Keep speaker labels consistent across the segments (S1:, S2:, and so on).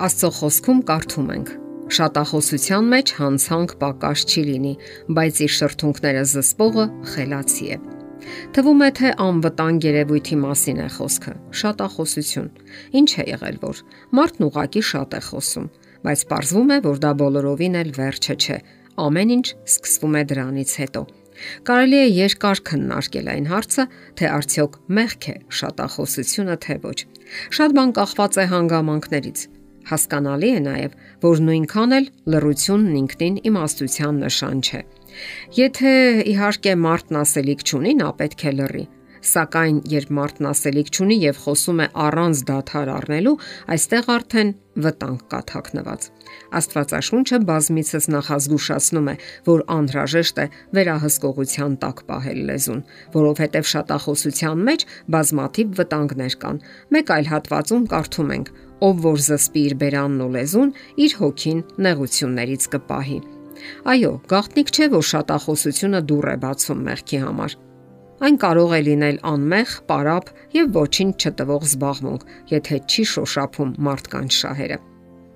S1: Աստծո խոսքում կարդում ենք. Շատախոսության մեջ հանցանք պակաս չի լինի, բայց իր շրթունքները զսպողը խելացի է։ Թվում է թե անվտանգ երևույթի մասին է խոսքը։ Շատախոսություն։ Ինչ է եղել որ մարդն ուղակի շատ է խոսում, բայց պարզվում է, որ դա բոլորովին էլ վերջը չէ։ Ամեն ինչ սկսվում է դրանից հետո։ Կարելի է երկար քննարկել այն հարցը, թե արդյոք մեղք է շատախոսությունը թե ոչ։ Շատ բան կախված է հանգամանքներից, Հասկանալի է նաև, որ նույնքան էլ լռությունն ինքնին իմաստության նշան չէ։ Եթե իհարկե մարդն ասելիք չունի, նա պետք է լռի։ Սակայն երբ մարդն ասելիք չունի եւ խոսում է առանց դադար առնելու, այստեղ արդեն վտանգ կա թաքնված։ Աստվածաշունչը բազմիցս նախազգուշացնում է, որ անհրաժեշտ է վերահսկողության տակ պահել լեզուն, որովհետև շատախոսության մեջ բազմաթիվ վտանգներ կան։ Մեկ այլ հատվածում կարդում ենք. ով որ զսպի իր բերանն ու լեզուն, իր հոգին նեղություններից կպահի։ Այո, գաղտնիք չէ, որ շատախոսությունը դուր է բացում մեղքի համար։ Այն կարող է լինել անմեղ, պարապ եւ ոչինչ չտվող զբաղմունք, եթե չի շոշափում մարդկանց շահերը։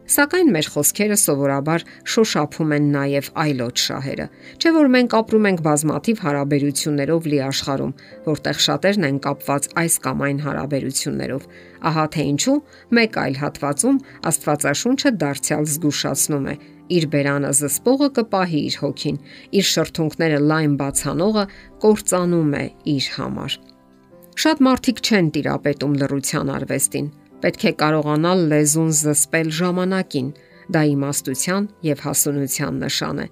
S1: Սակայն մեր խոսքերը սովորաբար շոշափում են նաև այլոց շահերը։ Չէ որ մենք ապրում ենք բազմաթիվ հարաբերություններով լի աշխարհում, որտեղ շատերն են կապված այս կամ այն հարաբերություններով։ Ահա թե ինչու մեկ այլ հատվածում Աստվածաշունչը դարձյալ զգուշացնում է. Իր բերանը զսպողը կպահի իր հոգին, իր շրթունքները լայն բացանողը կործանում է իր համար։ Շատ մարդիկ չեն տիրապետում լռության արվեստին Պետք է կարողանալ լեզուն զսպել ժամանակին։ Դա իմաստության եւ հասունության նշան է։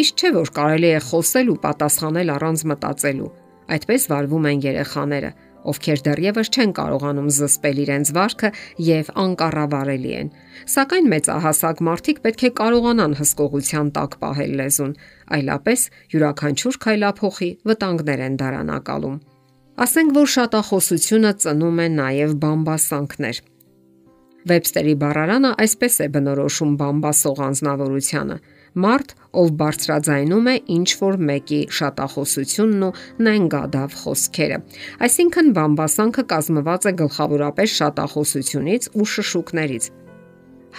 S1: Միշտ չէ որ կարելի է խոսել ու պատասխանել առանց մտածելու։ Այդպես վարվում են երեխաները, ովքեր դեռևս չեն կարողանում զսպել իրենց վարքը եւ անկառավարելի են։ Սակայն մեծահասակ մարդիկ պետք է կարողանան հսկողության տակ պահել լեզուն, այլապես յուրաքանչյուր քայլափոխի վտանգներ են դարանակալում։ Ասենք որ շատախոսությունը ծնում է նաև բամբասանքներ։ Վեբստերի բառարանը այսպես է բնորոշում բամբասող անznավորությունը. Մարդ, ով բարձրաձայնում է ինչ որ մեկի շատախոսությունն ու նենգադավ խոսքերը։ Այսինքն բամբասանքը կազմված է գլխավորապես շատախոսությունից ու շշուկներից։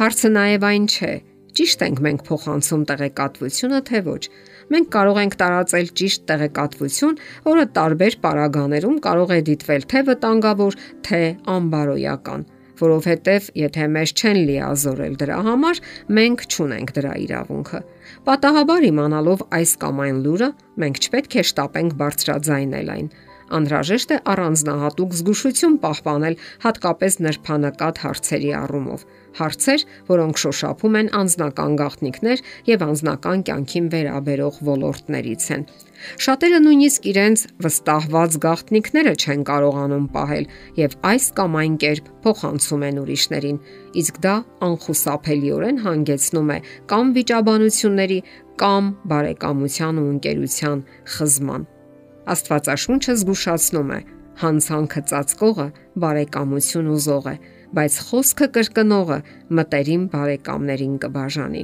S1: Հարցը նաև այն չէ, ճիշտ ենք մենք փոխանցում տեղեկատվությունը թե ոչ։ Մենք կարող ենք տարածել ճիշտ տեղեկատվություն, որը տարբեր պարագաներում կարող է դիտվել թե վտանգավոր, թե անբարոյական որովհետև եթե մեզ չեն լիազորել դրա համար, մենք չունենք դրա իրավունքը։ Պատահաբար իմանալով այս կամ այն լուրը, մենք չպետք է շտապենք բարձրաձայնել այն անհրաժեշտ է առանձնահատուկ զգուշություն պահպանել հատկապես նրբանակատ հարցերի առումով։ Հարցեր, որոնք շոշափում են անձնական գաղտնիքներ եւ անձնական կյանքին վերաբերող ոլորտներից են։ Շատերը նույնիսկ իրենց վստահված գաղտնիքները չեն կարողանում պահել եւ այս կամ այն կերպ փոխանցում են ուրիշներին, իսկ դա անխուսափելիորեն հանգեցնում է կամ վիճաբանությունների, կամ բարեկամության ու ընկերության խզման։ Աստվածաշունչը զգուշացնում է. հանցանքը ծածկողը բարեկամություն ուզող է, բայց խոսքը կրկնողը մտերիմ բարեկամներին կբաժանի։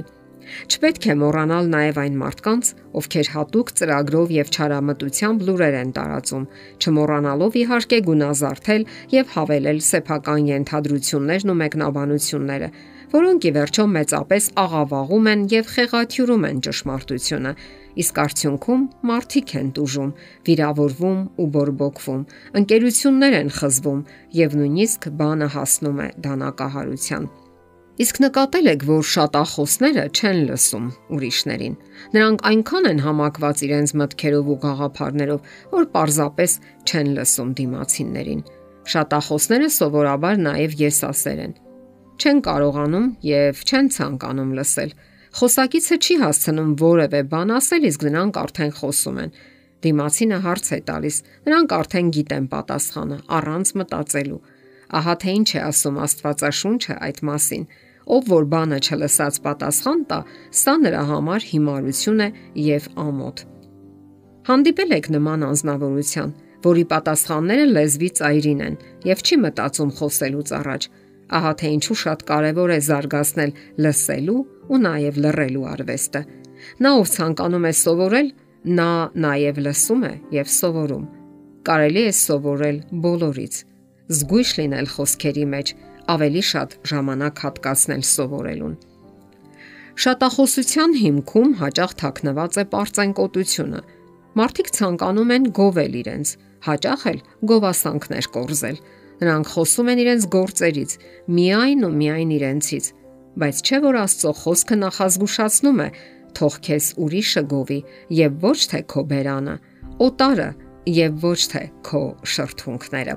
S1: Չպետք է մոռանալ նաև այն մարդկանց, ովքեր հատուկ ծրագրով եւ չարամտությամբ լուրեր են տարածում, չմոռանալով իհարկե գունազարթել եւ հավելել սեփական ենթադրություններն ու մեկնաբանությունները, որոնք ի վերջո մեծապես աղավաղում են եւ խեղաթյուրում են ճշմարտությունը, իսկ արդյունքում մարդիկ են տուժում, վիրավորվում ու բորբոքվում, ընկերություններ են խզվում եւ նույնիսկ բանը հասնում է դանակահարության։ Իսկ նկատել եք, որ շատախոսները չեն լսում ուրիշներին։ Նրանք այնքան են համակված իրենց մտքերով ու գաղափարներով, որ պարզապես չեն լսում դիմացիններին։ Շատախոսները սովորաբար նաև եսասեր են։ Չեն կարողանում եւ չեն ցանկանում լսել Խոսակիցը չի հասցնում որևէ բան ասել, իսկ նրանք արդեն խոսում են։ Դիմացինը հարց է տալիս, նրանք արդեն գիտեն պատասխանը, առանց մտածելու։ Ահա թե ինչ է ասում Աստվածաշունչը այդ մասին։ Ով որ բանը չլսած պատասխան տա, սա նրա համար հիմարություն է եւ ամոթ։ Հանդիպել եք նման անznավորության, որի պատասխանները լեզվի ծայրին են եւ չի մտածում խոսելուց առաջ Ահա թե ինչու շատ կարևոր է զարգացնել լսելու ու նաև լռելու արվեստը։ Նա ով ցանկանում է սովորել, նա նաև լսում է եւ սովորում։ Կարելի է սովորել բոլորից։ Զգույշ լինել խոսքերի մեջ, ավելի շատ ժամանակ հատկացնել սովորելուն։ Շատախոսության հիմքում հաճախ թաքնված է པարծենկոտությունը։ Մարդիկ ցանկանում են գովել իրենց, հաճախ էլ գովասանքներ կորզել։ Նրանք խոսում են իրենց գործերից, միայն ու միայն իրենցից, բայց չէ որ Աստծո խոսքը նախազգուշացնում է. թող քեզ ուրիշը գովի եւ ոչ թե քո բերանը, օտարը եւ ոչ թե քո շրթունքները։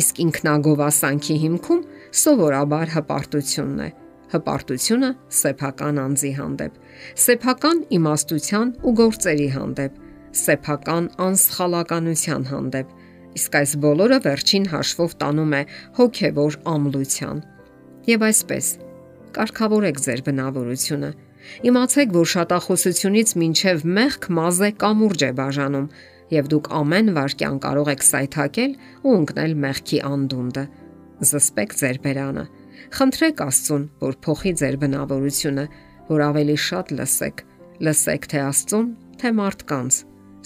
S1: Իսկ ինքնագովասանքի հիմքում սովորաբար հպարտությունն է։ Հպարտությունը սեփական անձի հանդեպ, սեփական իմաստության ու գործերի հանդեպ, սեփական անսխալականության հանդեպ։ Իսկ այս բոլորը վերջին հաշվով տանում է հոգևոր ամլության։ Եվ այսպես, կարգավորեք ձեր բնավորությունը։ Իմացեք, որ շատախոսությունից մինչև մեղք մազե կամուրջ է բաժանում, եւ դուք ամեն վարքյան կարող եք սայթակել ու ընկնել մեղքի անդունդը։ Զսպեք ձեր բերանը։ Խնդրեք Աստծուն, որ փոխի ձեր բնավորությունը, որ ավելի շատ լսեք։ Լսեք թե Աստծուն, թե մարդկանց։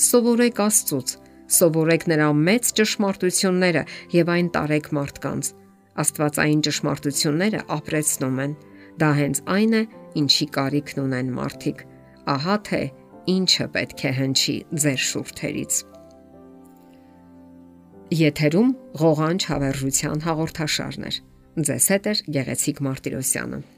S1: Սովորեք Աստծուց, սովորեք նրա մեծ ճշմարտությունները եւ այն տարեք մարդկանց։ Աստվածային ճշմարտությունները ապրեցնում են։ Դա հենց այն է, ինչի կարիքն ունեն մարդիկ։ Ահա թե ինչը պետք է հնչի ձեր շուրթերից։ Եթերում ղողանջ հավերժության հաղորդաշարներ։ Ձեզ հետ է Գեղեցիկ Մարտիրոսյանը։